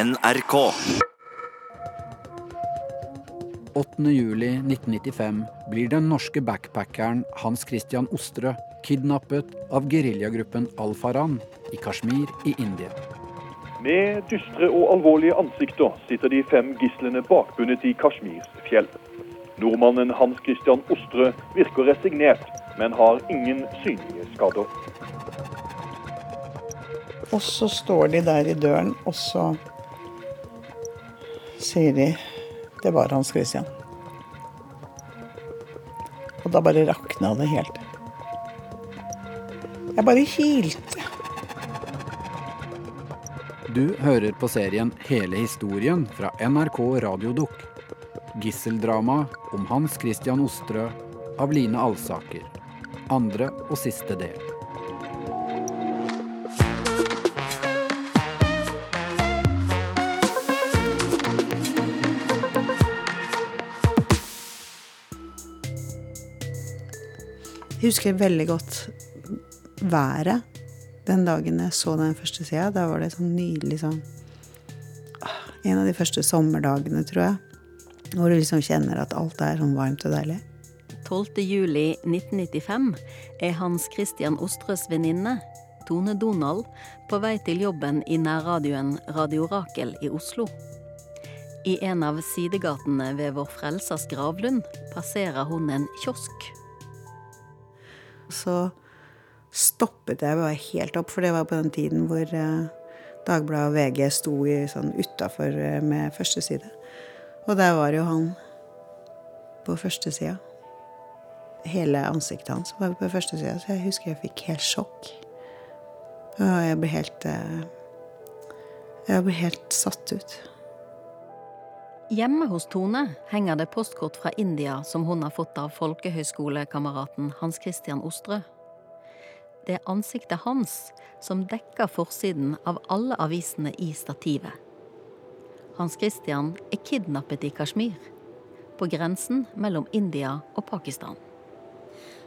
NRK. 8.07.1995 blir den norske backpackeren Hans Christian Ostre kidnappet av geriljagruppen Al-Faran i Kashmir i India. Med dystre og alvorlige ansikter sitter de fem gislene bakbundet i Kashmirs fjell. Nordmannen Hans Christian Ostrø virker resignert, men har ingen synlige skader. Og så står de der i døren, og så sier de det var Hans Christian. Og da bare rakna det helt. Jeg bare hylte. Du hører på serien Hele historien fra NRK Radiodukk. Gisseldrama om Hans Christian Ostrø av Line Alsaker. Andre og siste del. Husker veldig godt været den dagen jeg så den første sida. Da var det sånn nydelig sånn ah, En av de første sommerdagene, tror jeg. Hvor du liksom kjenner at alt er sånn varmt og deilig. 12. juli 1995 er Hans Christian Ostrøs venninne, Tone Donald, på vei til jobben i nærradioen Radio Rakel i Oslo. I en av sidegatene ved Vår Frelsers gravlund passerer hun en kiosk. Så stoppet jeg bare helt opp, for det var på den tiden hvor eh, Dagbladet og VG sto i, sånn utafor eh, med førsteside. Og der var jo han på førstesida. Hele ansiktet hans var på førstesida, så jeg husker jeg fikk helt sjokk. Og jeg ble helt eh, Jeg ble helt satt ut. Hjemme hos Tone henger det postkort fra India som hun har fått av folkehøyskolekameraten Hans Christian Ostrø. Det er ansiktet hans som dekker forsiden av alle avisene i stativet. Hans Christian er kidnappet i Kashmir, på grensen mellom India og Pakistan.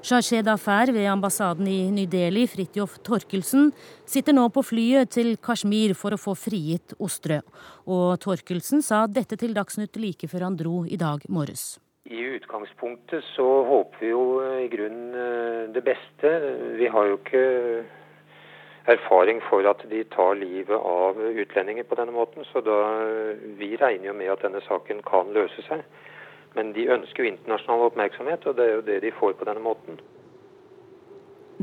Shahshed Afer ved ambassaden i New Delhi, Fridtjof Torkelsen, sitter nå på flyet til Kashmir for å få frigitt Ostrø. Og Torkelsen sa dette til Dagsnytt like før han dro i dag morges. I utgangspunktet så håper vi jo i grunnen det beste. Vi har jo ikke erfaring for at de tar livet av utlendinger på denne måten, så da vi regner jo med at denne saken kan løse seg. Men de ønsker jo internasjonal oppmerksomhet, og det er jo det de får på denne måten.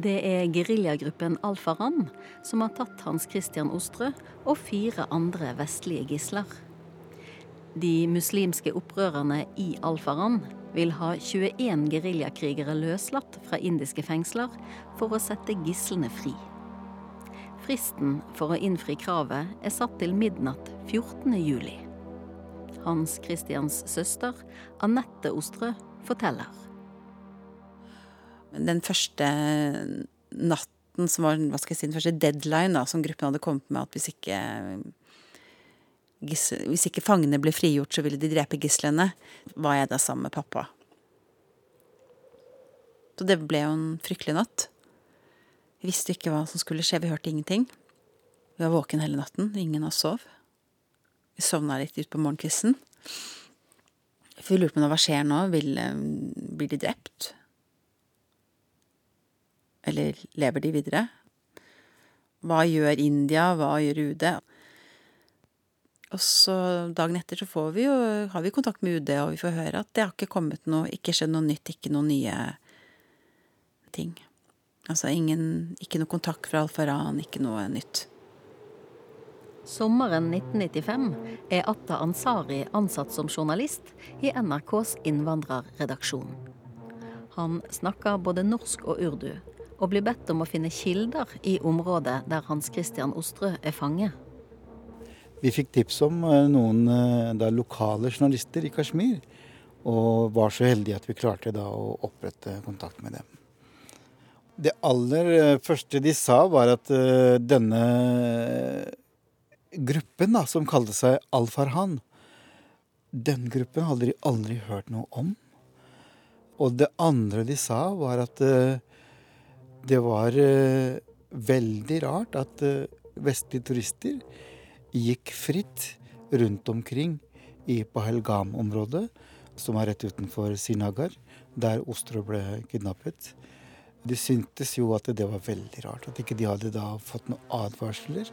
Det er geriljagruppen Al-Faran som har tatt Hans Christian Ostrø og fire andre vestlige gisler. De muslimske opprørerne i Al-Faran vil ha 21 geriljakrigere løslatt fra indiske fengsler for å sette gislene fri. Fristen for å innfri kravet er satt til midnatt 14. juli. Hans Christians søster, Anette Ostrø, forteller. Den første natten som var hva skal jeg si, den første deadline da, som gruppen hadde kommet med, at hvis ikke, hvis ikke fangene ble frigjort, så ville de drepe gislene, var jeg da sammen med pappa. Så det ble jo en fryktelig natt. Vi visste ikke hva som skulle skje, vi hørte ingenting. Vi var våken hele natten, ingen av oss sov. Vi sovna litt utpå morgenkvisten. For vi lurte på hva skjer nå. Vil, blir de drept? Eller lever de videre? Hva gjør India? Hva gjør UD? Og så dagen etter så får vi jo, har vi kontakt med UD, og vi får høre at det har ikke kommet noe, ikke skjedd noe nytt, ikke noen nye ting. Altså ingen, ikke noe kontakt fra Al-Faran, ikke noe nytt. Sommeren 1995 er Atta Ansari ansatt som journalist i NRKs innvandrerredaksjon. Han snakker både norsk og urdu, og blir bedt om å finne kilder i området der Hans Christian Ostrø er fange. Vi fikk tips om noen da, lokale journalister i Kashmir, og var så heldige at vi klarte da å opprette kontakt med dem. Det aller første de sa, var at denne gruppen da, som kalte seg Al-Farhan, den gruppen hadde de aldri hørt noe om. Og det andre de sa, var at uh, det var uh, veldig rart at uh, vestlige turister gikk fritt rundt omkring i Pahelgam-området, som er rett utenfor Sinagar, der Ostro ble kidnappet. De syntes jo at det var veldig rart at ikke de hadde da fått noen advarsler.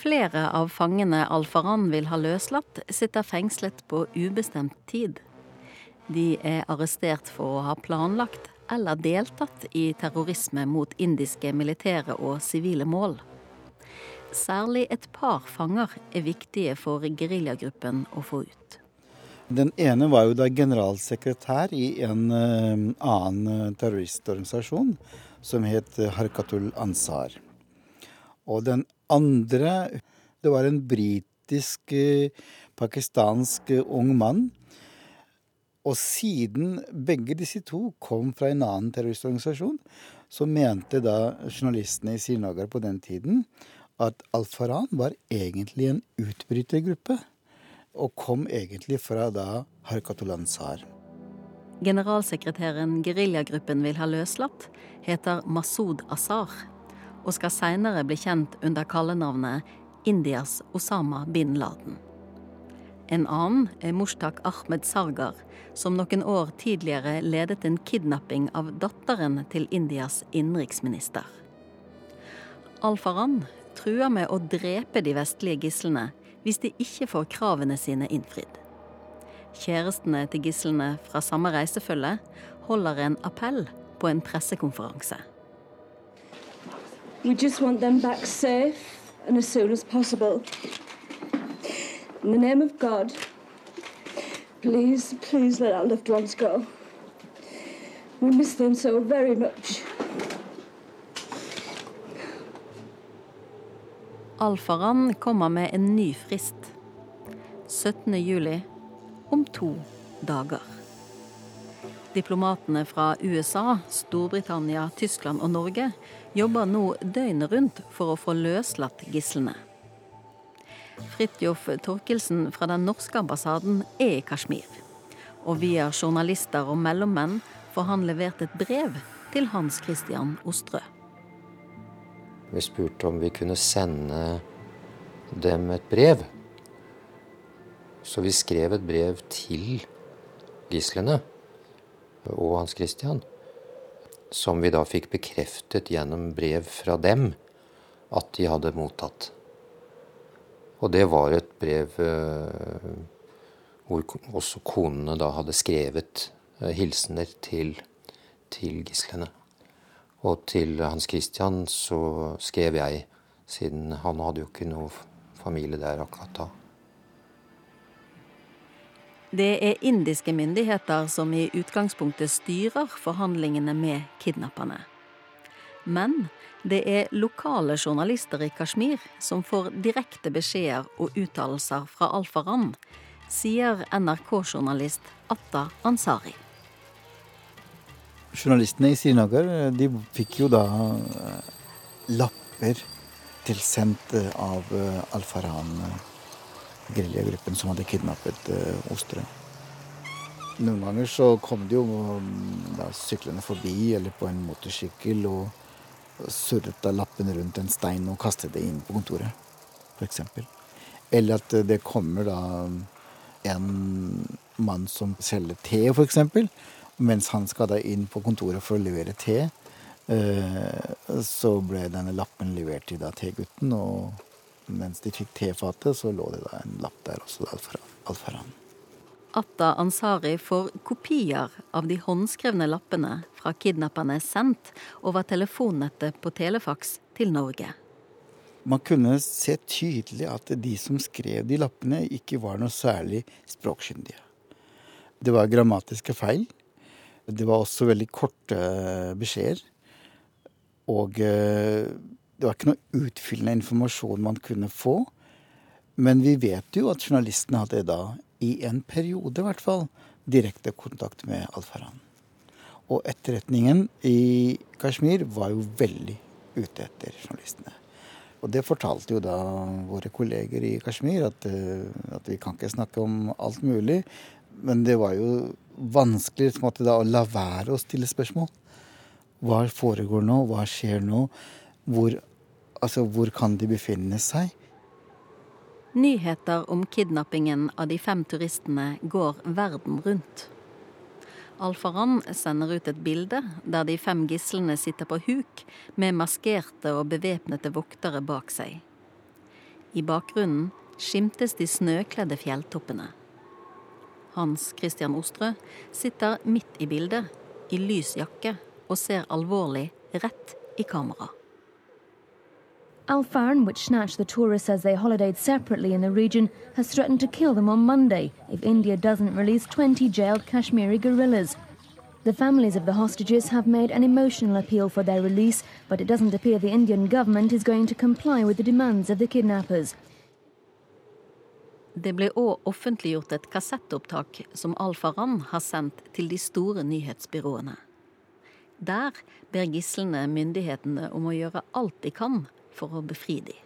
Flere av fangene Al-Faran vil ha løslatt, sitter fengslet på ubestemt tid. De er arrestert for å ha planlagt eller deltatt i terrorisme mot indiske militære og sivile mål. Særlig et par fanger er viktige for geriljagruppen å få ut. Den ene var jo da generalsekretær i en uh, annen terroristorganisasjon som het Harkatul Ansar. Og den andre Det var en britisk, uh, pakistansk uh, ung mann. Og siden begge disse to kom fra en annen terroristorganisasjon, så mente da journalistene i Srinagar på den tiden at Al-Faran var egentlig en utbrytergruppe. Og kom egentlig fra da Harkatul Ansar. Generalsekretæren geriljagruppen vil ha løslatt, heter Masud Azar, og skal seinere bli kjent under kallenavnet Indias Osama bin Laden. En annen er Mushtaq Ahmed Sargar, som noen år tidligere ledet en kidnapping av datteren til Indias innenriksminister. Al-Faran truer med å drepe de vestlige gislene hvis de ikke får kravene sine innfridd. Kjærestene til gislene fra samme reisefølge holder en appell på en pressekonferanse. We just want them back safe and as soon as possible. In the name of God, please, please let our loved ones go. We miss them so very much. Alfaran kommer med en ny frist. 17. juli om to dager. Diplomatene fra USA, Storbritannia, Tyskland og Norge jobber nå døgnet rundt for å få løslatt gislene. Fridtjof Torkelsen fra den norske ambassaden er i Kashmir. Og via journalister og mellommenn får han levert et brev til Hans Christian Ostrø. Vi spurte om vi kunne sende dem et brev. Så vi skrev et brev til gislene og Hans Christian, som vi da fikk bekreftet gjennom brev fra dem at de hadde mottatt. Og det var et brev eh, hvor også konene da hadde skrevet eh, hilsener til, til gislene. Og til Hans Christian så skrev jeg, siden han hadde jo ikke noe familie der akkurat da. Det er indiske myndigheter som i utgangspunktet styrer forhandlingene med kidnapperne. Men det er lokale journalister i Kashmir som får direkte beskjeder og uttalelser fra Al-Faran, sier NRK-journalist Atta Ansari. Journalistene i Srinagar de fikk jo da eh, lapper tilsendt eh, av eh, Al-Faran, geriljagruppen som hadde kidnappet Osterøy. Noen ganger så kom de jo mm, da, syklende forbi eller på en motorsykkel og surret lappen rundt en stein og kastet det inn på kontoret, f.eks. Eller at det kommer da en mann som selger te, f.eks. Mens han skal da inn på kontoret for å levere te, eh, så ble denne lappen levert til da tegutten. Og mens de fikk tefatet, så lå det da en lapp der også, Alfaran. Atta Ansari får kopier av de håndskrevne lappene fra kidnapperne sendt over telefonnettet på Telefax til Norge. Man kunne se tydelig at de som skrev de lappene, ikke var noe særlig språkkyndige. Det var grammatiske feil. Det var også veldig korte beskjeder. Og eh, det var ikke noe utfyllende informasjon man kunne få. Men vi vet jo at journalistene hadde da i en periode i hvert fall, direkte kontakt med Al-Faran. Og etterretningen i Kashmir var jo veldig ute etter journalistene. Og det fortalte jo da våre kolleger i Kashmir, at, eh, at vi kan ikke snakke om alt mulig. Men det var jo vanskelig måte, da, å la være å stille spørsmål. Hva foregår nå? Hva skjer nå? Hvor, altså, hvor kan de befinne seg? Nyheter om kidnappingen av de fem turistene går verden rundt. Alfaran sender ut et bilde der de fem gislene sitter på huk med maskerte og bevæpnede voktere bak seg. I bakgrunnen skimtes de snøkledde fjelltoppene. Hans Christian Ostrø sitter midt i bildet, i lys jakke, og ser alvorlig rett i kamera. Al Farn, which snatched the tourists as they holidayed separately in the region, has threatened to kill them on Monday if India doesn't release 20 jailed Kashmiri guerrillas. The families of the hostages have made an emotional appeal for their release, but it doesn't appear the Indian government is going to comply with the demands of the kidnappers. Det ble òg offentliggjort et kassettopptak som Al Faran har sendt til de store nyhetsbyråene. Der ber gislene myndighetene om å gjøre alt de kan for å befri dem.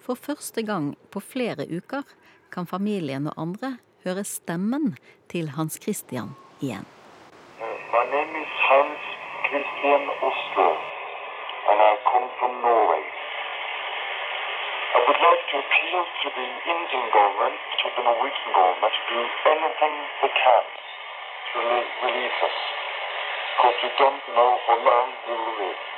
For første gang på flere uker kan familien og andre høre stemmen til Hans Christian igjen. My name Hans Christian Oslo, and I come from Norway. I would like to appeal to the Indian government, to the Norwegian government, to do anything they can to release us, because we don't know how long we will live.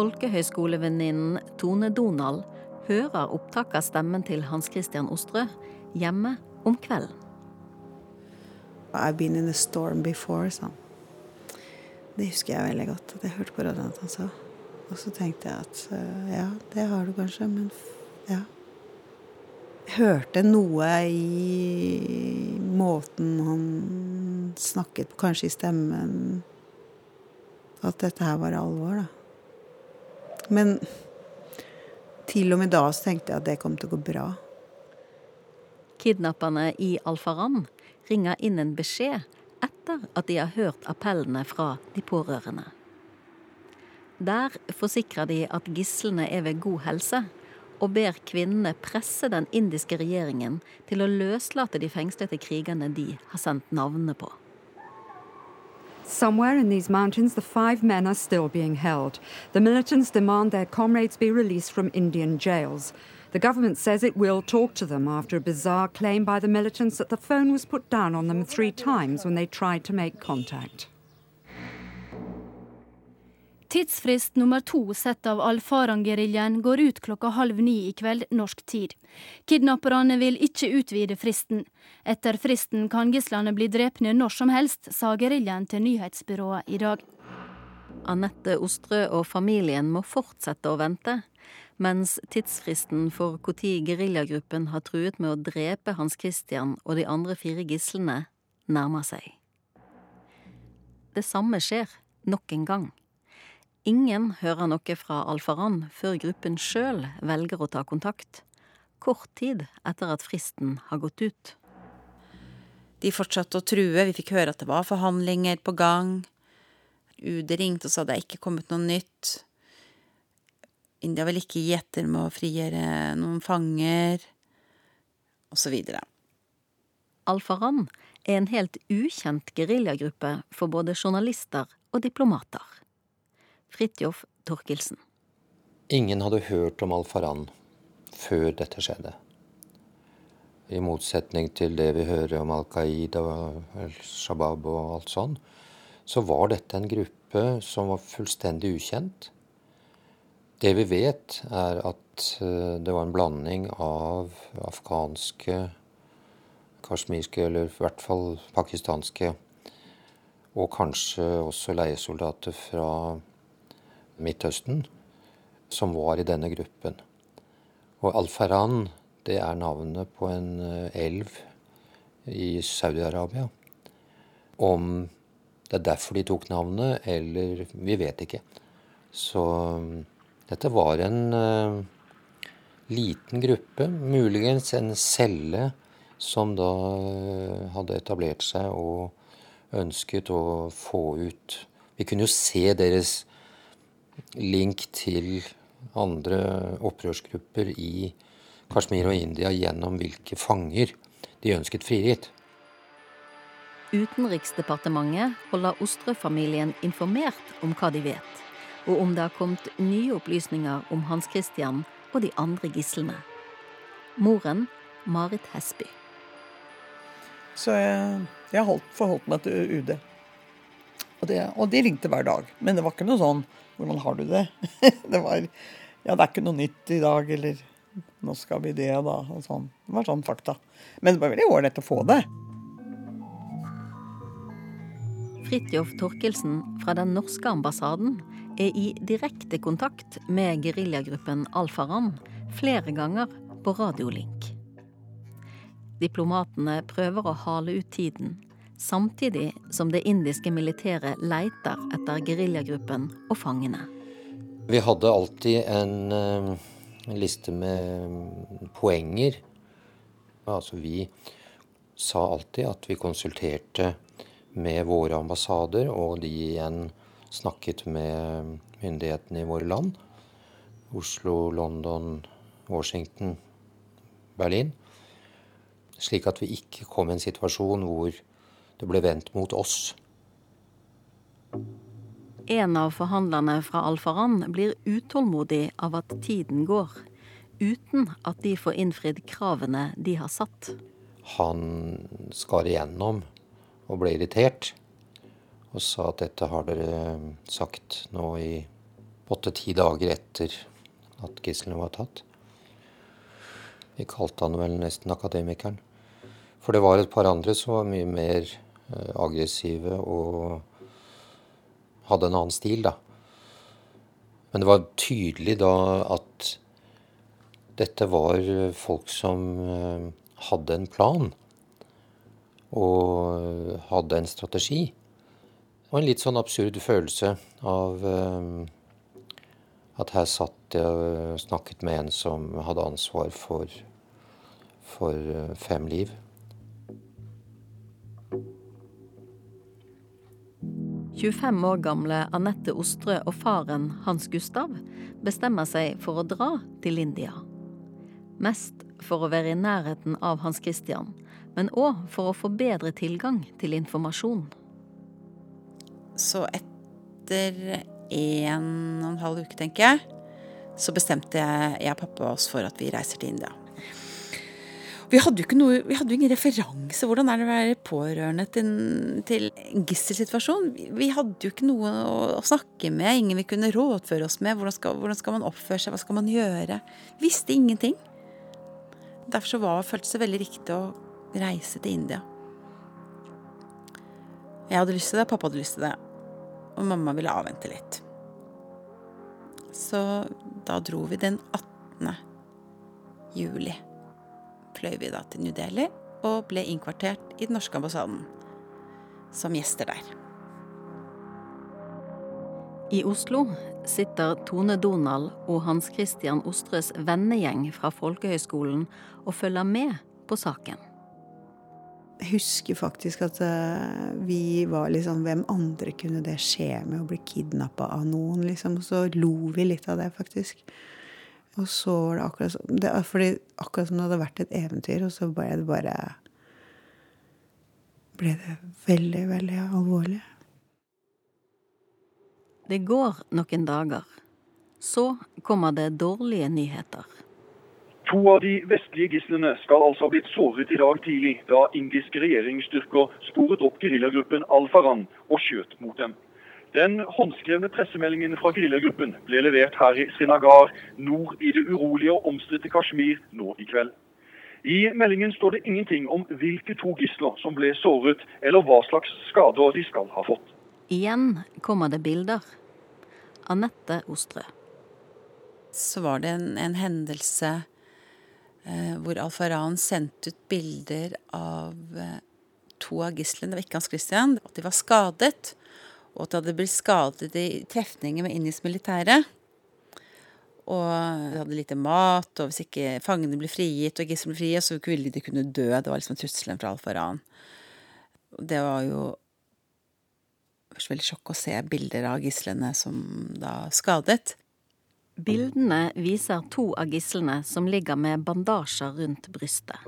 Folkehøyskolevenninnen Tone Donald hører opptak av stemmen til Hans Christian Ostrø hjemme om kvelden. I've been in a storm before. Det husker jeg veldig godt. at Jeg hørte på radioen at han sa. Og så tenkte jeg at eh, ja, det har du kanskje, men ja. Jeg hørte noe i måten han snakket på, kanskje i stemmen, at dette her var alvor, da. Men til og med da så tenkte jeg at det kom til å gå bra. Kidnapperne i Alfaram ringer inn en beskjed etter at de har hørt appellene fra de pårørende. Der forsikrer de at gislene er ved god helse, og ber kvinnene presse den indiske regjeringen til å løslate de fengslede krigerne de har sendt navnene på. Somewhere in these mountains, the five men are still being held. The militants demand their comrades be released from Indian jails. The government says it will talk to them after a bizarre claim by the militants that the phone was put down on them three times when they tried to make contact. Tidsfrist nummer to sett av Alfaran-geriljaen går ut klokka halv ni i kveld norsk tid. Kidnapperne vil ikke utvide fristen. Etter fristen kan gislene bli drepne når som helst, sa geriljaen til nyhetsbyrået i dag. Anette Ostrø og familien må fortsette å vente, mens tidsfristen for når geriljagruppen har truet med å drepe Hans Christian og de andre fire gislene, nærmer seg. Det samme skjer nok en gang. Ingen hører noe fra Alfaran før gruppen sjøl velger å ta kontakt, kort tid etter at fristen har gått ut. De fortsatte å true, vi fikk høre at det var forhandlinger på gang. UD ringte og sa det er ikke kommet noe nytt. India vil ikke gi etter med å frigjøre noen fanger, osv. Alfaran er en helt ukjent geriljagruppe for både journalister og diplomater. Fridtjof Torkelsen. Ingen hadde hørt om Al-Faran før dette skjedde. I motsetning til det vi hører om Al Qaida og Al-Shabaab og alt sånn, så var dette en gruppe som var fullstendig ukjent. Det vi vet, er at eh, det var en blanding av afghanske, kasjmirske, eller i hvert fall pakistanske, og kanskje også leiesoldater fra Midtøsten som var i denne gruppen. Og Al-Faran, det er navnet på en eh, elv i Saudi-Arabia. Om det er derfor de tok navnet, eller Vi vet ikke. Så dette var en uh, liten gruppe, muligens en celle, som da uh, hadde etablert seg og ønsket å få ut Vi kunne jo se deres link til andre opprørsgrupper i Kashmir og India gjennom hvilke fanger de ønsket frigitt. Utenriksdepartementet holder Ostrø-familien informert om hva de vet, og om det har kommet nye opplysninger om Hans Christian og de andre gislene. Moren Marit Hesby. Så jeg, jeg holdt, forholdt meg til UD. Og, det, og, de ringte hver dag. Men det var ikke noe sånn 'Hvordan har du det?' det var 'Ja, det er ikke noe nytt i dag', eller 'Nå skal vi det', da. Og sånn. Det var sånn fakta. Men det var veldig ålreit å få det. Fridtjof Torkelsen fra den norske ambassaden er i direkte kontakt med geriljagruppen Al-Faram flere ganger på radiolink. Diplomatene prøver å hale ut tiden, samtidig som det indiske militæret leiter etter geriljagruppen og fangene. Vi hadde alltid en, eh, liste med poenger. Altså vi sa alltid at vi konsulterte med våre ambassader, og de igjen snakket med myndighetene i våre land. Oslo, London, Washington, Berlin. Slik at vi ikke kom i en situasjon hvor det ble vendt mot oss. En av forhandlerne fra Alfaran blir utålmodig av at tiden går, uten at de får innfridd kravene de har satt. Han skar igjennom og ble irritert og sa at dette har dere sagt nå i åtte-ti dager etter at gislene var tatt. Vi kalte han vel nesten akademikeren. For det var et par andre som var mye mer eh, aggressive og hadde en annen stil, da. Men det var tydelig da at dette var folk som eh, hadde en plan og hadde en strategi. Og en litt sånn absurd følelse av eh, at her satt jeg og snakket med en som hadde ansvar for, for eh, fem liv. «25 år gamle Anette Ostrø og faren Hans Gustav bestemmer seg for å dra til India. Mest for å være i nærheten av Hans Christian, men òg for å få bedre tilgang til informasjon. Så etter en og en halv uke, tenker jeg, så bestemte jeg, jeg og pappa oss for at vi reiser til India. Vi hadde jo ikke noe, vi hadde ingen referanse. Hvordan er det å være pårørende til, til en gisselsituasjon? Vi hadde jo ikke noe å, å, snakke med, ingen vi kunne rådføre oss med. Hvordan skal, hvordan skal man oppføre seg, hva skal man gjøre? Vi visste ingenting. Derfor så var, føltes det veldig riktig å reise til India. Jeg hadde lyst til det, pappa hadde lyst til det og mamma ville avvente litt. Så da dro vi den 18. juli. Fløy vi da til New Delhi og ble innkvartert i den norske ambassaden som gjester der. I Oslo sitter Tone Donald og Hans Christian Ostres vennegjeng fra Folkehøgskolen og følger med på saken. Jeg husker faktisk at uh, vi var liksom Hvem andre kunne det skje med å bli kidnappa av noen, liksom? Og så lo vi litt av det, faktisk. Og så var det akkurat som det, fordi akkurat som det hadde vært et eventyr, og så ble det bare ble det veldig, veldig alvorlig. Det går noen dager. Så kommer det dårlige nyheter. To av de vestlige gislene skal altså ha blitt såret i dag tidlig, da indiske regjeringsstyrker sporet opp geriljagruppen Al-Faran og skjøt mot dem. Den håndskrevne pressemeldingen fra geriljagruppen ble levert her i Srinagar, nord i det urolige og omstridte Kashmir, nå i kveld. I meldingen står det ingenting om hvilke to gisler som ble såret, eller hva slags skader de skal ha fått. Igjen kommer det bilder. Anette Ostrø. Så var det en, en hendelse Eh, hvor Al-Faran sendte ut bilder av eh, to av gislene, det var ikke Hans Christian, at de var skadet. Og at de hadde blitt skadet i trefninger med indisk militære. Og de hadde lite mat, og hvis ikke fangene ble frigitt og gislene ble frie, så ville de kunne dø. Det var liksom trusselen fra Al-Faran. Det var jo først veldig sjokk å se bilder av gislene som da skadet. Bildene viser to av gislene som ligger med bandasjer rundt brystet.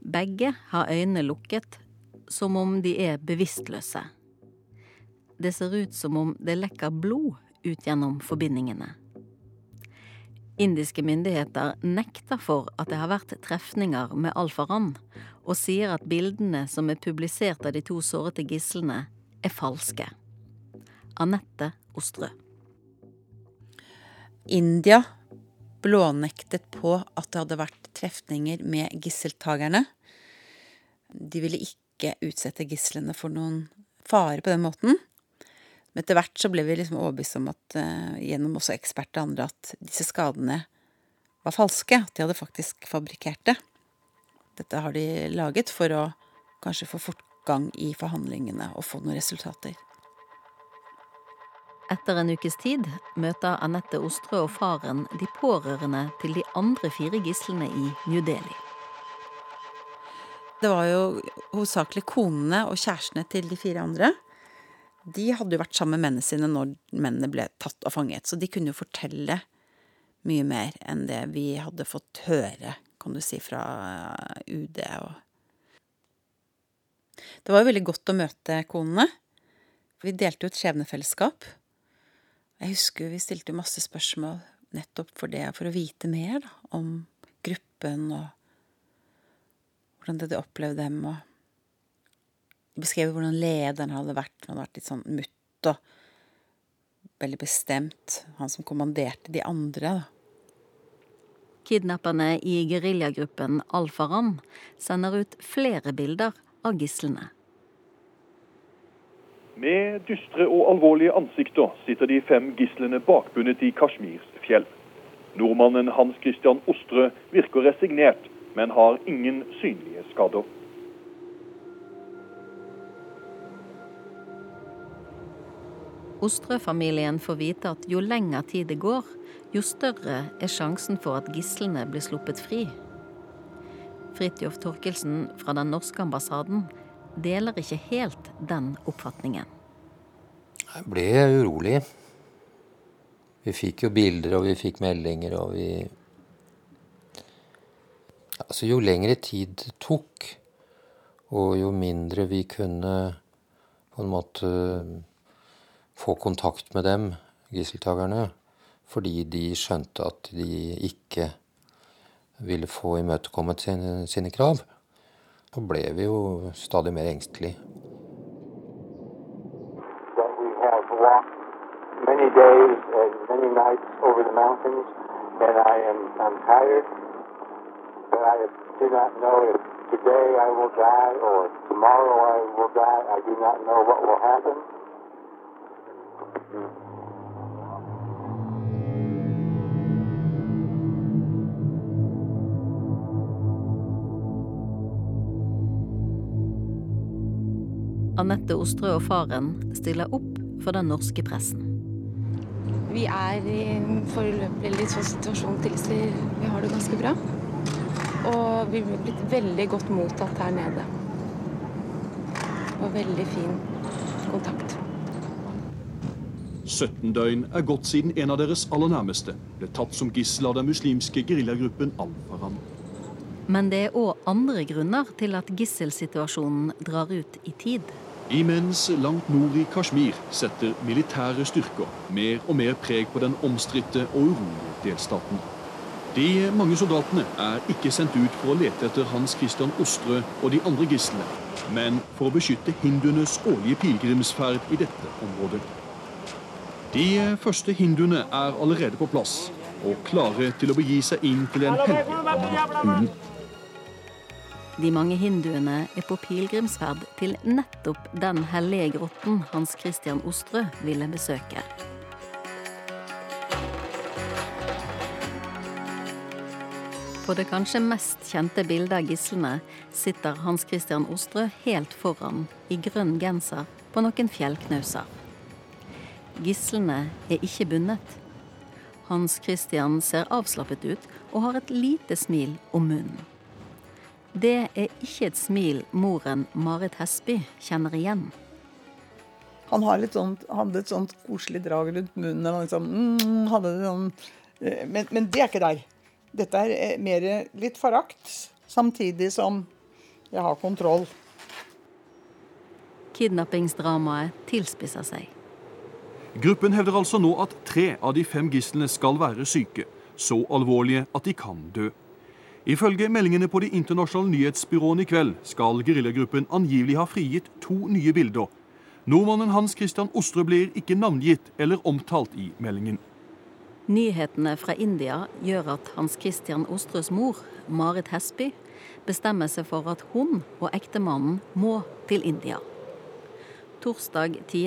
Begge har øynene lukket, som om de er bevisstløse. Det ser ut som om det lekker blod ut gjennom forbindingene. Indiske myndigheter nekter for at det har vært trefninger med Al-Faran, og sier at bildene som er publisert av de to sårete gislene, er falske. Anette Ostrø. India blånektet på at det hadde vært trefninger med gisseltakerne. De ville ikke utsette gislene for noen fare på den måten. Men etter hvert så ble vi liksom overbevist om at uh, gjennom også eksperter og andre at disse skadene var falske. At de hadde faktisk fabrikkert det. Dette har de laget for å kanskje få fortgang i forhandlingene og få noen resultater. Etter en ukes tid møter Anette Ostrø og faren de pårørende til de andre fire gislene i New Delhi. Det var jo hovedsakelig konene og kjærestene til de fire andre. De hadde jo vært sammen med mennene sine når mennene ble tatt og fanget, så de kunne jo fortelle mye mer enn det vi hadde fått høre, kan du si, fra UD og Det var jo veldig godt å møte konene. Vi delte jo et skjebnefellesskap. Jeg husker vi stilte masse spørsmål nettopp for det, for å vite mer da, om gruppen og hvordan de opplevde dem. og Beskrev hvordan lederen hadde vært. Han hadde vært litt sånn mutt og veldig bestemt. Han som kommanderte de andre. da. Kidnapperne i geriljagruppen Al-Faram sender ut flere bilder av gislene. Med dystre og alvorlige ansikter sitter de fem gislene bakbundet i Kashmirs fjell. Nordmannen Hans Christian Ostre virker resignert, men har ingen synlige skader. Ostrø-familien får vite at jo lenger tid det går, jo større er sjansen for at gislene blir sluppet fri. Fridtjof Torkelsen fra den norske ambassaden deler ikke helt den oppfatningen. Jeg ble urolig. Vi fikk jo bilder, og vi fikk meldinger, og vi Altså, jo lengre tid det tok, og jo mindre vi kunne på en måte få kontakt med dem, gisseltakerne, fordi de skjønte at de ikke ville få imøtekommet sine, sine krav, så ble vi jo stadig mer engstelige. many days and many nights over the mountains, and I am I'm tired, but I do not know if today I will die or tomorrow I will die. I do not know what will happen. Anette Ostrø og faren stiller opp for den norske pressen. Vi er i en foreløpig litt sånn situasjon til vi har det ganske bra. Og vi er blitt veldig godt mottatt her nede. Og veldig fin kontakt. 17 døgn er gått siden en av deres aller nærmeste ble tatt som gissel av den muslimske geriljagruppen Al-Faran. Men det er òg andre grunner til at gisselsituasjonen drar ut i tid. Imens langt nord i Kashmir setter militære styrker mer og mer preg på den omstridte og urolige delstaten. De mange soldatene er ikke sendt ut for å lete etter Hans Christian Ostrø og de andre gislene, men for å beskytte hinduenes årlige pilegrimsferd i dette området. De første hinduene er allerede på plass og klare til å begi seg inn til en hellig Amarnath-hulen. De mange hinduene er på pilegrimsferd til nettopp den hellige grotten Hans Christian Ostrø ville besøke. På det kanskje mest kjente bildet av gislene sitter Hans Christian Ostrø helt foran i grønn genser på noen fjellknauser. Gislene er ikke bundet. Hans Christian ser avslappet ut og har et lite smil om munnen. Det er ikke et smil moren Marit Hesby kjenner igjen. Han har sånt, hadde et sånt koselig drag rundt munnen. og Liksom, mm, hadde det sånn, eh, men, men det er ikke der. Dette er eh, mer litt forakt, samtidig som Jeg har kontroll. Kidnappingsdramaet tilspisser seg. Gruppen hevder altså nå at tre av de fem gislene skal være syke, så alvorlige at de kan dø. Ifølge meldingene på de internasjonale nyhetsbyråene i kveld skal geriljagruppen angivelig ha frigitt to nye bilder. Nordmannen Hans Christian Ostrø blir ikke navngitt eller omtalt i meldingen. Nyhetene fra India gjør at Hans Christian Ostrøs mor, Marit Hesby, bestemmer seg for at hun og ektemannen må til India. Torsdag 10.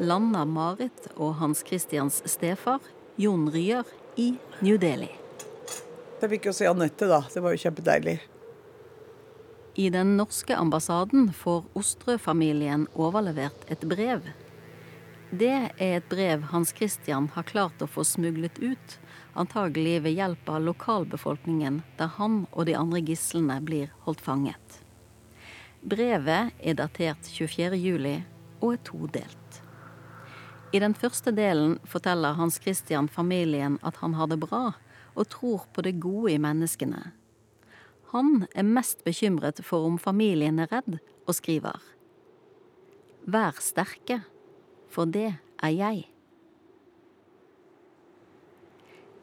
landa Marit og Hans Christians stefar, Jon Ryer, i New Delhi. Jeg fikk jo se Anette, da. Det var jo kjempedeilig. I den norske ambassaden får Ostrø-familien overlevert et brev. Det er et brev Hans Christian har klart å få smuglet ut, antagelig ved hjelp av lokalbefolkningen, der han og de andre gislene blir holdt fanget. Brevet er datert 24. juli og er todelt. I den første delen forteller Hans Christian familien at han har det bra, og tror på det gode i menneskene. Han er mest bekymret for om familien er redd, og skriver Vær sterke, for det er jeg.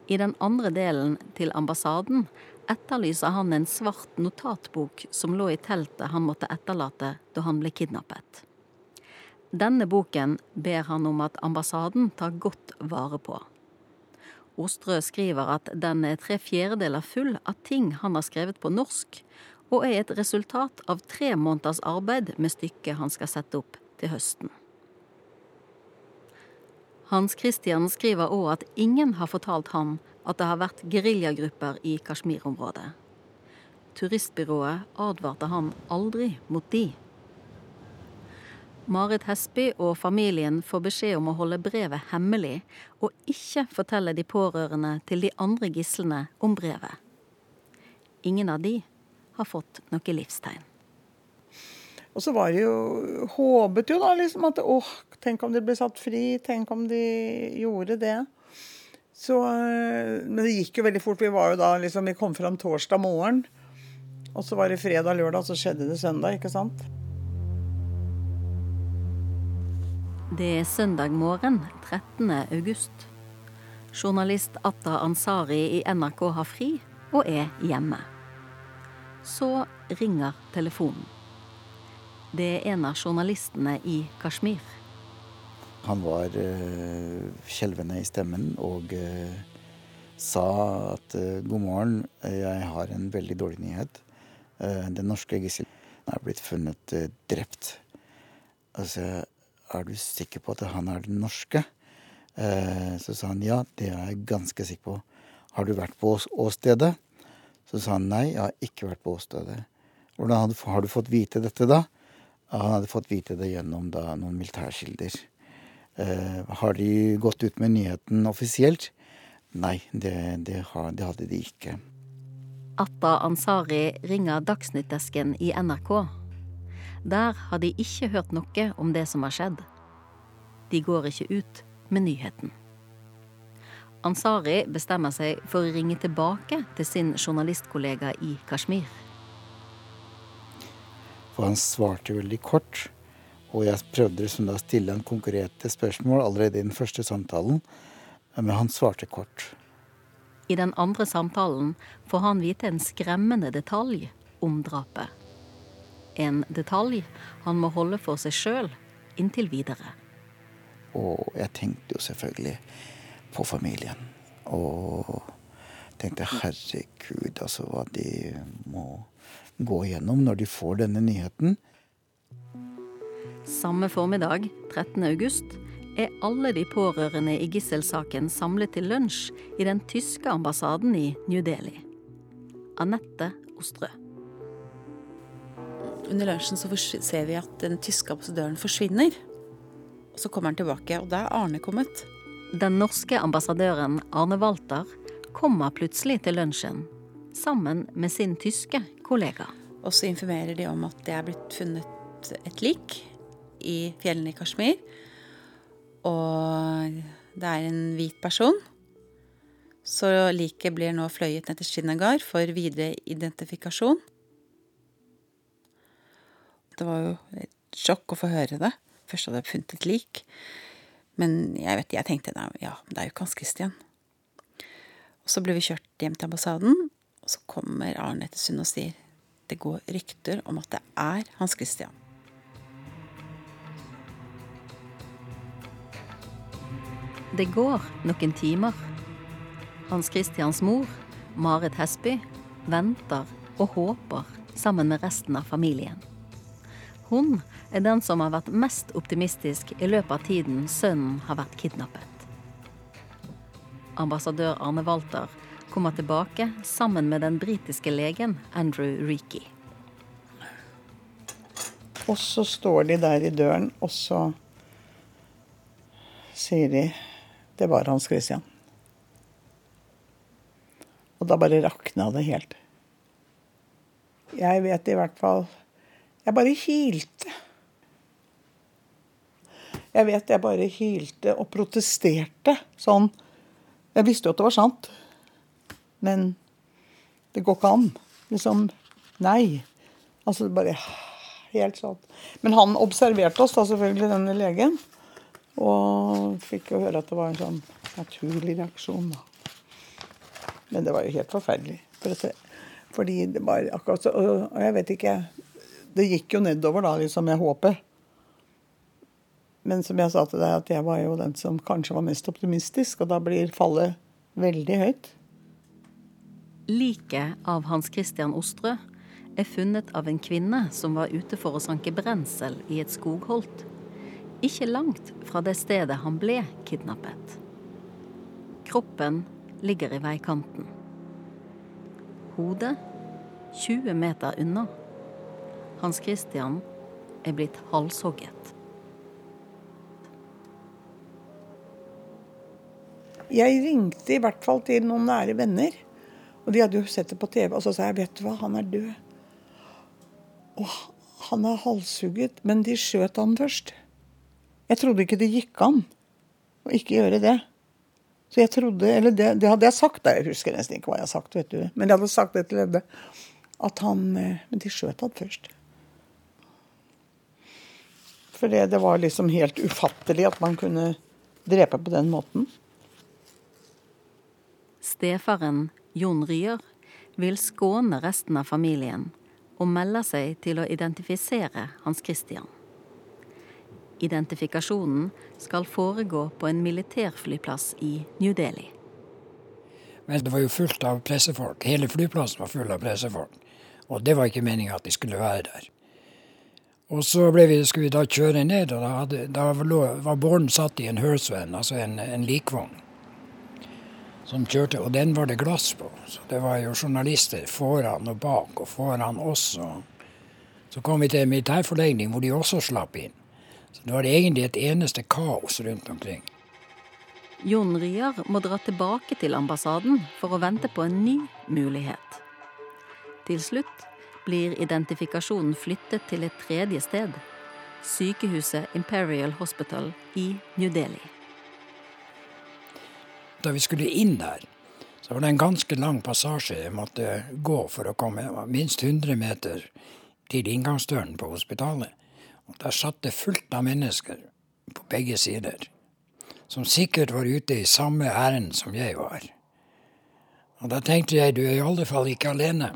I den andre delen, til ambassaden, etterlyser han en svart notatbok som lå i teltet han måtte etterlate da han ble kidnappet. Denne boken ber han om at ambassaden tar godt vare på. Ostrø skriver at den er tre fjerdedeler full av ting han har skrevet på norsk, og er et resultat av tre måneders arbeid med stykket han skal sette opp til høsten. Hans Christian skriver òg at ingen har fortalt han at det har vært geriljagrupper i Kashmir-området. Turistbyrået advarte han aldri mot de. Marit Hesby og familien får beskjed om å holde brevet hemmelig, og ikke fortelle de pårørende til de andre gislene om brevet. Ingen av de har fått noe livstegn. Og så var det jo Håpet jo da liksom at åh, tenk om de ble satt fri. Tenk om de gjorde det. Så, men det gikk jo veldig fort. Vi var jo da liksom, vi kom fram torsdag morgen. Og så var det fredag-lørdag, så skjedde det søndag, ikke sant. Det er søndag morgen 13. august. Journalist Atta Ansari i NRK har fri og er hjemme. Så ringer telefonen. Det er en av journalistene i Kashmir. Han var uh, skjelvende i stemmen og uh, sa at uh, god morgen, jeg har en veldig dårlig nyhet. den norske gisselen er blitt funnet drept. Altså, er du sikker på at han er den norske? så sa han ja, det er jeg ganske sikker på. Har du vært på åstedet? Så sa han nei, jeg har ikke vært på åstedet. Hvordan har du fått vite dette da? Han hadde fått vite det gjennom da, noen militærkilder. Eh, har de gått ut med nyheten offisielt? Nei, det, det, det hadde de ikke. Atta Ansari ringer Dagsnyttdesken i NRK. Der har de ikke hørt noe om det som har skjedd. De går ikke ut med nyheten. Ansari bestemmer seg for å ringe tilbake til sin journalistkollega i Kashmir. For han svarte veldig kort. Og jeg prøvde liksom å stille en konkrete spørsmål allerede i den første samtalen, men han svarte kort. I den andre samtalen får han vite en skremmende detalj om drapet. En detalj han må holde for seg sjøl inntil videre. Og jeg tenkte jo selvfølgelig på familien. Og tenkte herregud, altså hva de må gå igjennom når de får denne nyheten. Samme formiddag, 13. august, er alle de pårørende i gisselsaken samlet til lunsj i den tyske ambassaden i New Delhi. Anette Ostrø. Under lunsjen så ser vi at den tyske ambassadøren forsvinner. Og så kommer han tilbake, og da er Arne kommet. Den norske ambassadøren Arne Walter kommer plutselig til lunsjen sammen med sin tyske kollega. Og så informerer de om at det er blitt funnet et lik i fjellene i Kashmir. Og det er en hvit person. Så liket blir nå fløyet ned til Srinagar for videre identifikasjon. Det var jo et sjokk å få høre det. Først hadde jeg funnet et lik. Men jeg vet, jeg tenkte ja, det er jo ikke Hans Christian. Og så ble vi kjørt hjem til ambassaden, og så kommer Arne Ettersund og sier det går rykter om at det er Hans Christian. Det går noen timer. Hans Christians mor, Marit Hesby, venter og håper sammen med resten av familien. Hun er den som har vært mest optimistisk i løpet av tiden sønnen har vært kidnappet. Ambassadør Arne Walter kommer tilbake sammen med den britiske legen Andrew Reeky. Og så står de der i døren, og så sier de det var Hans Christian. Og da bare rakna det helt. Jeg vet i hvert fall Jeg bare hylte. Jeg vet jeg bare hylte og protesterte sånn. Jeg visste jo at det var sant. Men det går ikke an. Liksom Nei. Altså bare helt sånn. Men han observerte oss da selvfølgelig, denne legen. Og fikk jo høre at det var en sånn naturlig reaksjon, da. Men det var jo helt forferdelig. For fordi det var akkurat så Og jeg vet ikke Det gikk jo nedover da, liksom, med håpet. Men som jeg sa til deg, at jeg var jo den som kanskje var mest optimistisk, og da blir fallet veldig høyt. Liket av Hans Christian Ostrø er funnet av en kvinne som var ute for å sanke brensel i et skogholt. Ikke langt fra det stedet han ble kidnappet. Kroppen ligger i veikanten. Hodet 20 meter unna. Hans Christian er blitt halshogget. Jeg ringte i hvert fall til noen nære venner. Og de hadde jo sett det på TV. Og så sa jeg vet du hva, han er død. Og han er halshugget. Men de skjøt han først. Jeg trodde ikke det gikk an å ikke gjøre det. Så jeg trodde, eller det, det hadde jeg sagt jeg husker nesten ikke hva jeg har sagt, vet du. Men jeg hadde sagt det til Edde. At han eh, Men de skjøt han først. For det, det var liksom helt ufattelig at man kunne drepe på den måten. Stefaren Jon Ryer vil skåne resten av familien og melde seg til å identifisere Hans Christian. Identifikasjonen skal foregå på en militærflyplass i New Delhi. Men det var jo fullt av pressefolk. Hele flyplassen var full av pressefolk. Og det var ikke meninga at de skulle være der. Og så vi, skulle vi da kjøre ned, og da, hadde, da var båren satt i en Hersven, altså en, en likvogn, som kjørte. Og den var det glass på. Så det var jo journalister foran og bak, og foran oss. Så kom vi til en militærforlegning hvor de også slapp inn. Så det var egentlig et eneste kaos rundt omkring. Jon Ryer må dra tilbake til ambassaden for å vente på en ny mulighet. Til slutt blir identifikasjonen flyttet til et tredje sted. Sykehuset Imperial Hospital i New Delhi. Da vi skulle inn der, så var det en ganske lang passasje jeg måtte gå for å komme minst 100 meter til inngangsdøren på hospitalet. Og Der satt det fullt av mennesker på begge sider, som sikkert var ute i samme ærend som jeg var. Og da tenkte jeg du er i alle fall ikke alene.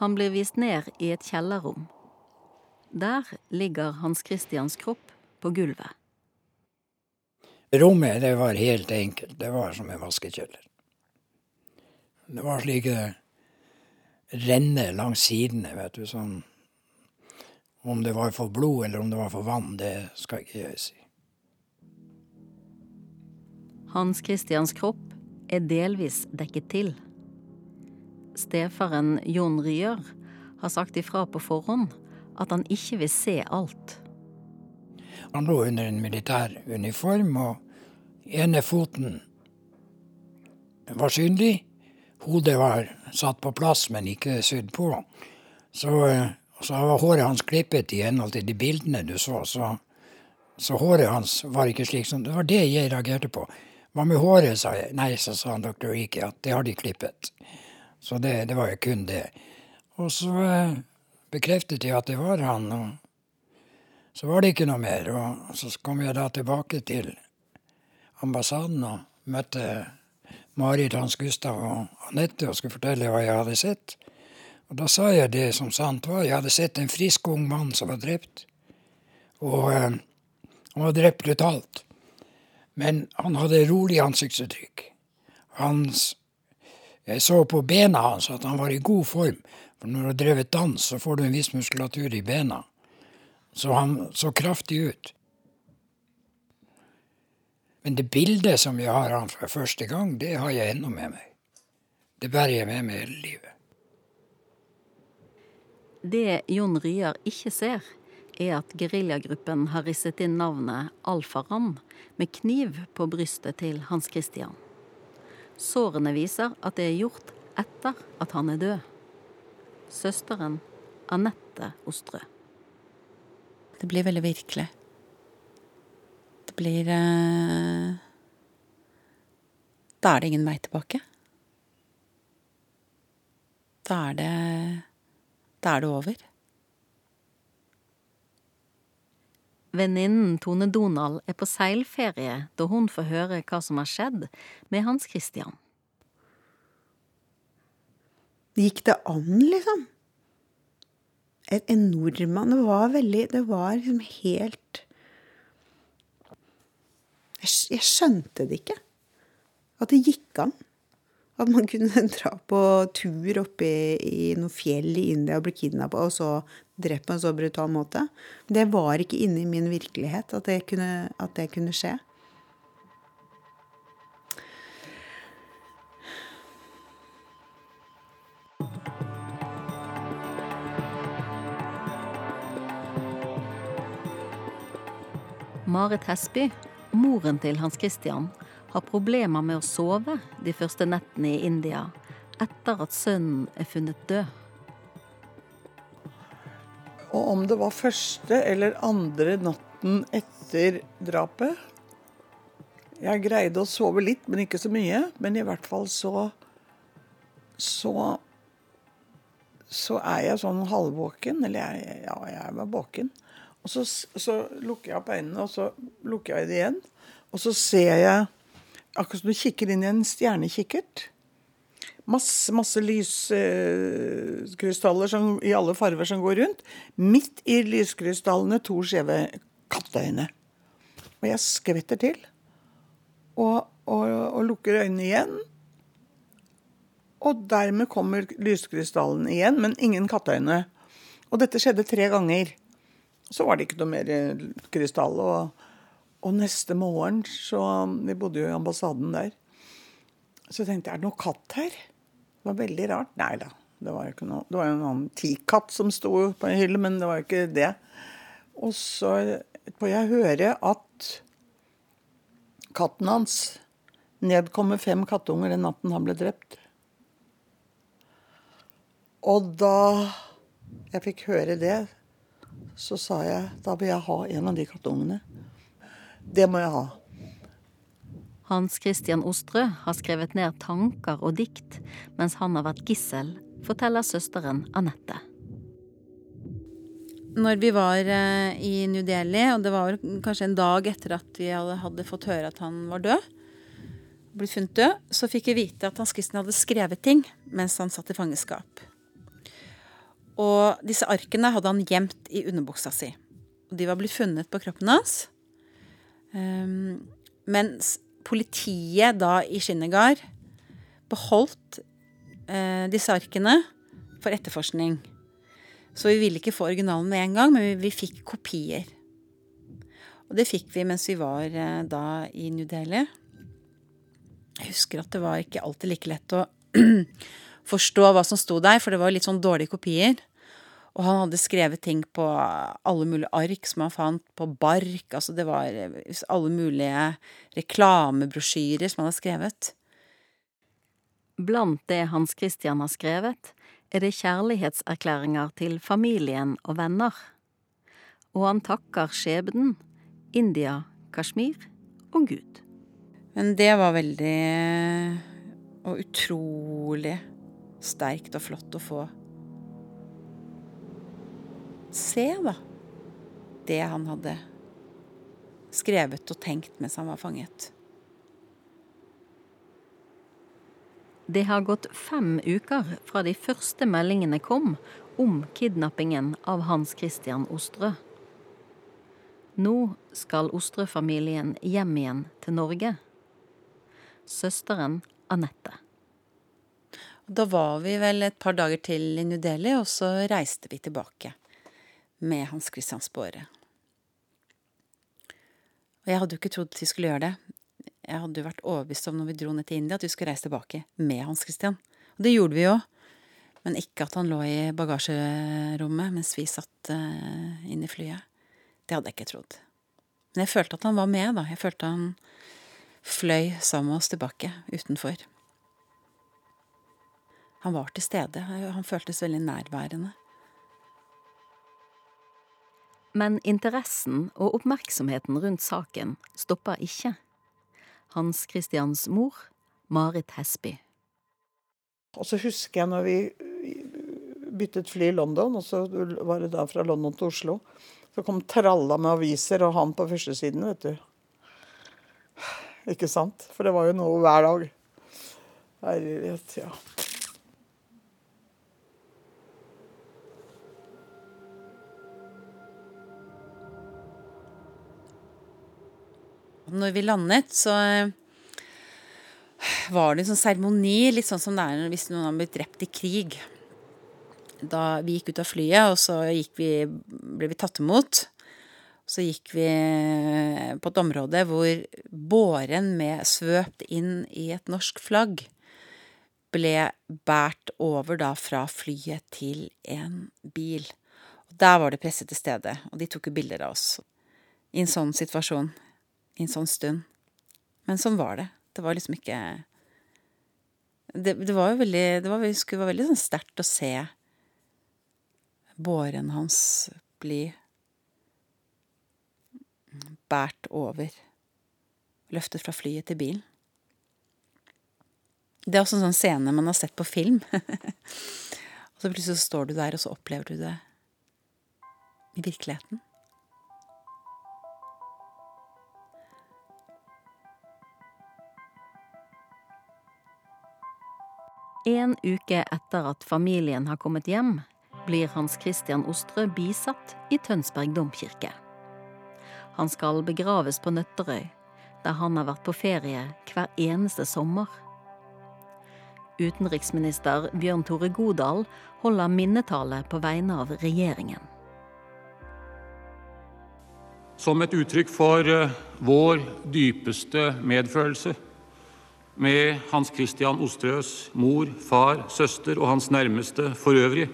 Han blir vist ned i et kjellerrom. Der ligger Hans Christians kropp på gulvet. Rommet det var helt enkelt. Det var som en vaskekjeller. Det var slike renner langs sidene, vet du, sånn om det var for blod eller om det var for vann, det skal ikke jeg si. Hans Christians kropp er delvis dekket til. Stefaren Jon Ryer har sagt ifra på forhånd at han ikke vil se alt. Han lå under en militær uniform, og ene foten var synlig. Hodet var satt på plass, men ikke sydd på. Så så var håret hans klippet i henhold til de bildene du så, så, så håret hans var ikke slik som Det var det jeg reagerte på. Hva med håret, sa jeg. Nei, så sa han doktor Rike at det har de klippet. Så det, det var jo kun det. Og så eh, bekreftet jeg at det var han. og Så var det ikke noe mer. Og så kom jeg da tilbake til ambassaden og møtte Marit, Hans Gustav og Anette og skulle fortelle hva jeg hadde sett. Og da sa jeg det som sant var. Jeg hadde sett en frisk ung mann som var drept. Og eh, han var drept brutalt. Men han hadde rolig ansiktsuttrykk. Hans Jeg så på bena hans at han var i god form. For når du har drevet dans, så får du en viss muskulatur i bena. Så han så kraftig ut. Men det bildet som jeg har han for første gang, det har jeg ennå med meg. Det bærer jeg med meg hele livet. Det Jon Ryar ikke ser, er at geriljagruppen har risset inn navnet Alfaram med kniv på brystet til Hans Christian. Sårene viser at det er gjort etter at han er død. Søsteren Anette Ostrø. Det blir veldig virkelig. Det blir eh... Da er det ingen vei tilbake. Da er det Da er det over. Venninnen Tone Donald er på seilferie da hun får høre hva som har skjedd med Hans Christian. Gikk det an, liksom? En nordmann Det var veldig Det var liksom helt jeg, skjønte det ikke. At det gikk an. At man kunne dra på tur oppe i, i noe fjell i India og bli kidnappa, og så drept på en så brutal måte. Det var ikke inne i min virkelighet at det kunne, at det kunne skje. Marit Hesby, moren til Hans Christian, har problemer med å sove de første nettene i India etter at sønnen er funnet død. Og om det var første eller andre natten etter drapet Jeg greide å sove litt, men ikke så mye. Men i hvert fall så Så så er jeg sånn halvvåken. Eller jeg, ja, jeg var våken. Og så, så lukker jeg opp øynene, og så lukker jeg det igjen. Og så ser jeg akkurat som du kikker inn i en stjernekikkert. Masse, masse lyskrystaller som, i alle farver som går rundt. Midt i lyskrystallene to skjeve katteøyne. Og jeg skvetter til. Og, og, og lukker øynene igjen. Og dermed kommer lyskrystallen igjen, men ingen katteøyne. Og dette skjedde tre ganger. Så var det ikke noe mer krystall. Og, og neste morgen, så Vi bodde jo i ambassaden der. Så tenkte jeg er det noe katt her? Det var veldig rart. Nei da. Det var jo noe. Det var en annen tikatt som sto på en hylle, men det var jo ikke det. Og så får jeg høre at katten hans nedkom med fem kattunger den natten han ble drept. Og da jeg fikk høre det, så sa jeg da vil jeg ha en av de kattungene. Det må jeg ha. Hans Christian Ostrø har skrevet ned tanker og dikt mens han har vært gissel, forteller søsteren Anette. Når vi var eh, i New Delhi, og det var kanskje en dag etter at vi hadde fått høre at han var død, blitt funnet død, så fikk vi vite at Hans Christian hadde skrevet ting mens han satt i fangenskap. Og disse arkene hadde han gjemt i underbuksa si. Og de var blitt funnet på kroppen hans. Um, mens politiet da i Skinnegar beholdt eh, disse arkene for etterforskning. Så vi ville ikke få originalen med en gang, men vi, vi fikk kopier. Og det fikk vi mens vi var eh, da i New Delhi. Jeg husker at det var ikke alltid like lett å forstå hva som sto der, for det var litt sånn dårlige kopier. Og han hadde skrevet ting på alle mulige ark som han fant på bark. Altså det var alle mulige reklamebrosjyrer som han hadde skrevet. Blant det Hans Christian har skrevet, er det kjærlighetserklæringer til familien og venner. Og han takker skjebnen, India, Kashmir og Gud. Men det var veldig og utrolig sterkt og flott å få. Se, da, det han hadde skrevet og tenkt mens han var fanget. Det har gått fem uker fra de første meldingene kom om kidnappingen av Hans Christian Ostrø. Nå skal Ostrø-familien hjem igjen til Norge. Søsteren Anette. Da var vi vel et par dager til i New Delhi, og så reiste vi tilbake med Hans Christian Spåre. Og jeg hadde jo ikke trodd vi skulle gjøre det. Jeg hadde jo vært overbevist om når vi dro ned til India, at vi skulle reise tilbake med Hans Christian. Og det gjorde vi jo. Men ikke at han lå i bagasjerommet mens vi satt uh, inne i flyet. Det hadde jeg ikke trodd. Men jeg følte at han var med, da. Jeg følte han fløy sammen med oss tilbake utenfor. Han var til stede. Han føltes veldig nærværende. Men interessen og oppmerksomheten rundt saken stoppa ikke. Hans Christians mor, Marit Hesby. Og så husker jeg når vi byttet fly i London, og så var det da fra London til Oslo. Så kom tralla med aviser, og han på førstesiden, vet du. Ikke sant? For det var jo noe hver dag. Herlighet, ja. Når vi landet, så eh, var det en sånn seremoni, litt sånn som det er hvis noen har blitt drept i krig. Da vi gikk ut av flyet, og så vi, ble vi tatt imot. Så gikk vi på et område hvor båren med svøpt inn i et norsk flagg ble båret over da fra flyet til en bil. Og Der var det presse til stede, og de tok jo bilder av oss. I en sånn situasjon i en sånn stund. Men sånn var det. Det var liksom ikke Det, det var jo veldig Det var, det var veldig sånn sterkt å se båren hans bli båret over. Løftet fra flyet til bilen. Det er også en sånn scene man har sett på film. og så plutselig står du der, og så opplever du det i virkeligheten. En uke etter at familien har kommet hjem, blir Hans Christian Ostrø bisatt i Tønsberg domkirke. Han skal begraves på Nøtterøy, der han har vært på ferie hver eneste sommer. Utenriksminister Bjørn Tore Godal holder minnetale på vegne av regjeringen. Som et uttrykk for eh, vår dypeste medfølelse med Hans Christian Osterøs mor, far, søster og hans nærmeste for øvrig,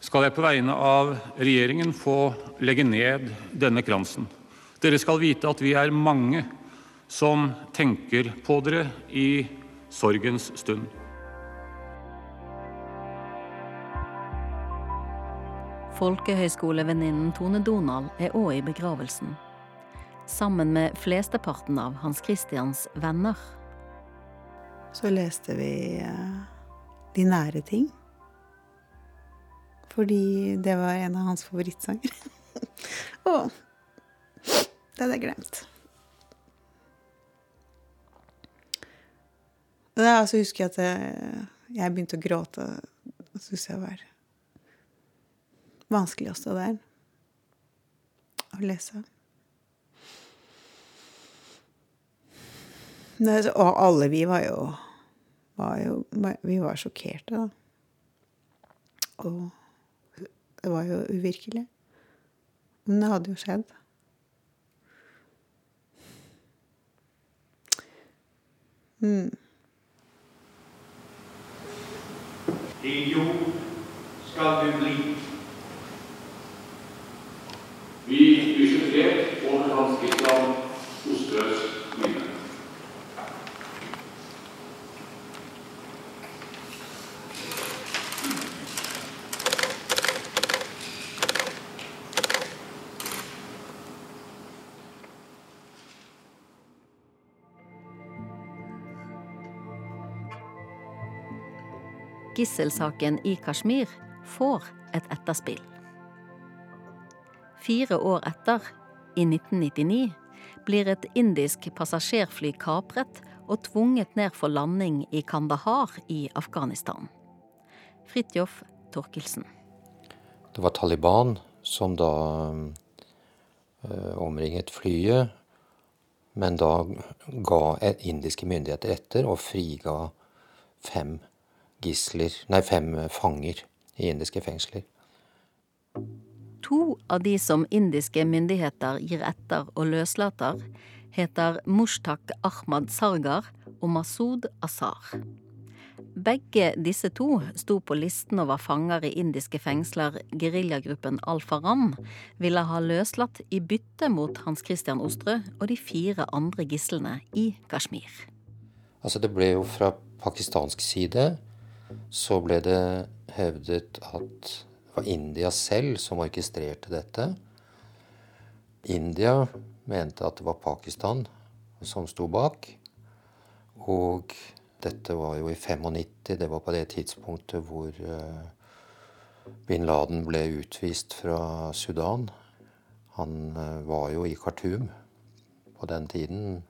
skal jeg på vegne av regjeringen få legge ned denne kransen. Dere skal vite at vi er mange som tenker på dere i sorgens stund. Folkehøyskolevenninnen Tone Donald er òg i begravelsen. Sammen med flesteparten av Hans Christians venner så leste vi uh, De nære ting. Fordi det var en av hans favorittsanger. Å, det hadde jeg glemt. Og da altså, husker jeg at jeg, jeg begynte å gråte. Det syntes jeg var vanskelig å stå der og lese. Og alle vi var jo, var jo Vi var sjokkerte, da. Og det var jo uvirkelig. Men det hadde jo skjedd. Mm. Din jord skal du bli. Vi lyser fred over Hans Kristian Osterøs minne. Gisselsaken i Kashmir får et etterspill. Fire år etter, i 1999, blir et indisk passasjerfly kapret og tvunget ned for landing i Kandahar i Afghanistan. Fridtjof Torkelsen. Det var Taliban som da øh, omringet flyet, men da ga indiske myndigheter etter og friga fem gisler, nei, fem fanger i indiske fengsler. To av de som indiske myndigheter gir etter og løslater, heter Mushtak Ahmad Sargar og Masud Asar. Begge disse to sto på listen over fanger i indiske fengsler geriljagruppen Al-Faram ville ha løslatt i bytte mot Hans Christian Ostrø og de fire andre gislene i Kashmir. Altså Det ble jo fra pakistansk side så ble det hevdet at det var India selv som orkestrerte dette. India mente at det var Pakistan som sto bak. Og dette var jo i 95. Det var på det tidspunktet hvor uh, bin Laden ble utvist fra Sudan. Han uh, var jo i Khartoum på den tiden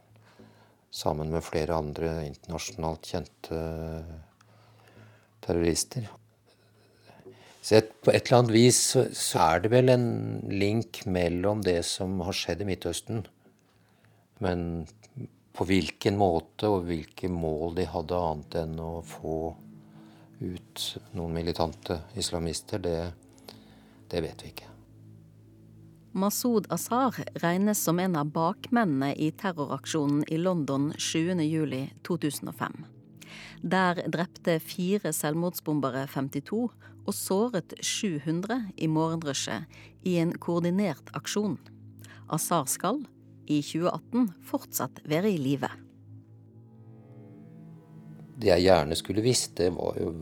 sammen med flere andre internasjonalt kjente terrorister. Så på et eller annet vis så, så, er det vel en link mellom det som har skjedd i Midtøsten. Men på hvilken måte og hvilke mål de hadde annet enn å få ut noen militante islamister, det, det vet vi ikke. Masud Azhar regnes som en av bakmennene i terroraksjonen i London 7.7.2005. Der drepte fire selvmordsbombere 52 og såret 700 i morgenrushet i en koordinert aksjon. Azar skal, i 2018, fortsatt være i live. Det jeg gjerne skulle visst, det var jo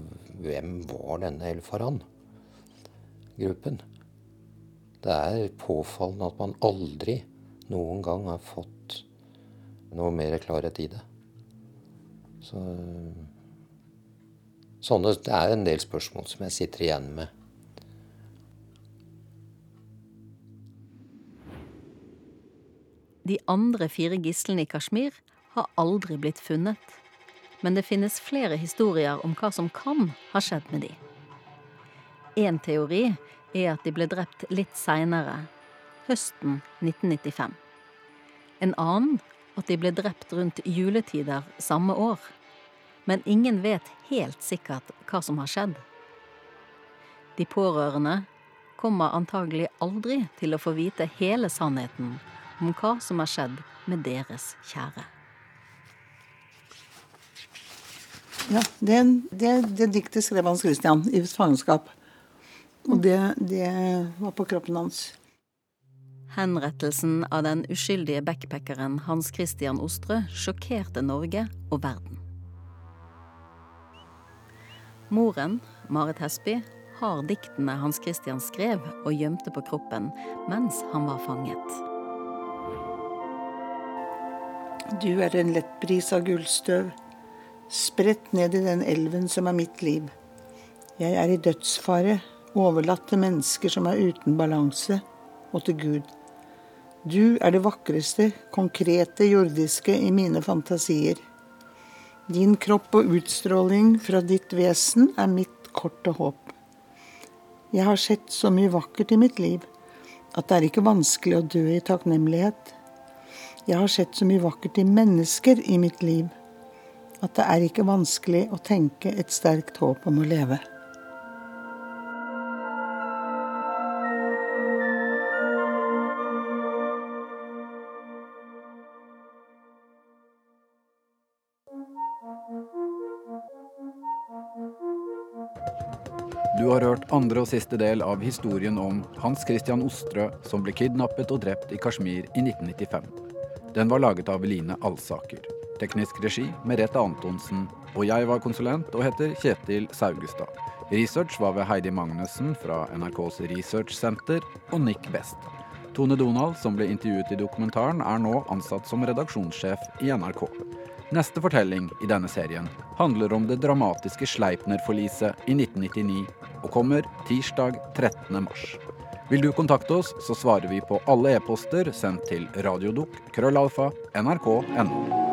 hvem var denne El Faran-gruppen. Det er påfallende at man aldri noen gang har fått noe mer klarhet i det. Så sånne, Det er en del spørsmål som jeg sitter igjen med. De andre fire gislene i Kashmir har aldri blitt funnet. Men det finnes flere historier om hva som kan ha skjedd med de. Én teori er at de ble drept litt seinere, høsten 1995. En annen at de ble drept rundt juletider samme år men ingen vet helt sikkert hva som har skjedd. De pårørende kommer antagelig aldri til å få vite hele sannheten om hva som har skjedd med deres kjære. Ja, det, det, det diktet skrev Hans Christian i fangenskap. Og det, det var på kroppen hans. Henrettelsen av den uskyldige backpackeren Hans Christian Ostrø sjokkerte Norge og verden. Moren, Marit Hesby, har diktene Hans Christian skrev og gjemte på kroppen mens han var fanget. Du er en lettbris av gullstøv, spredt ned i den elven som er mitt liv. Jeg er i dødsfare, overlatt til mennesker som er uten balanse, og til Gud. Du er det vakreste, konkrete jordiske i mine fantasier. Din kropp og utstråling fra ditt vesen er mitt korte håp. Jeg har sett så mye vakkert i mitt liv at det er ikke vanskelig å dø i takknemlighet. Jeg har sett så mye vakkert i mennesker i mitt liv at det er ikke vanskelig å tenke et sterkt håp om å leve. Andre og siste del av historien om Hans Christian Ostrø som ble kidnappet og drept i Kashmir i 1995. Den var laget av Line Alsaker. Teknisk regi Merete Antonsen. Og jeg var konsulent og heter Kjetil Saugestad. Research var ved Heidi Magnussen fra NRKs Research Center og Nick Best. Tone Donald, som ble intervjuet i dokumentaren, er nå ansatt som redaksjonssjef i NRK. Neste fortelling i denne serien handler om det dramatiske Sleipner-forliset i 1999 og kommer tirsdag 13. mars. Vil du kontakte oss, så svarer vi på alle e-poster sendt til radiodok.krøllalfa.nrk.no. krøllalfa nrk.no.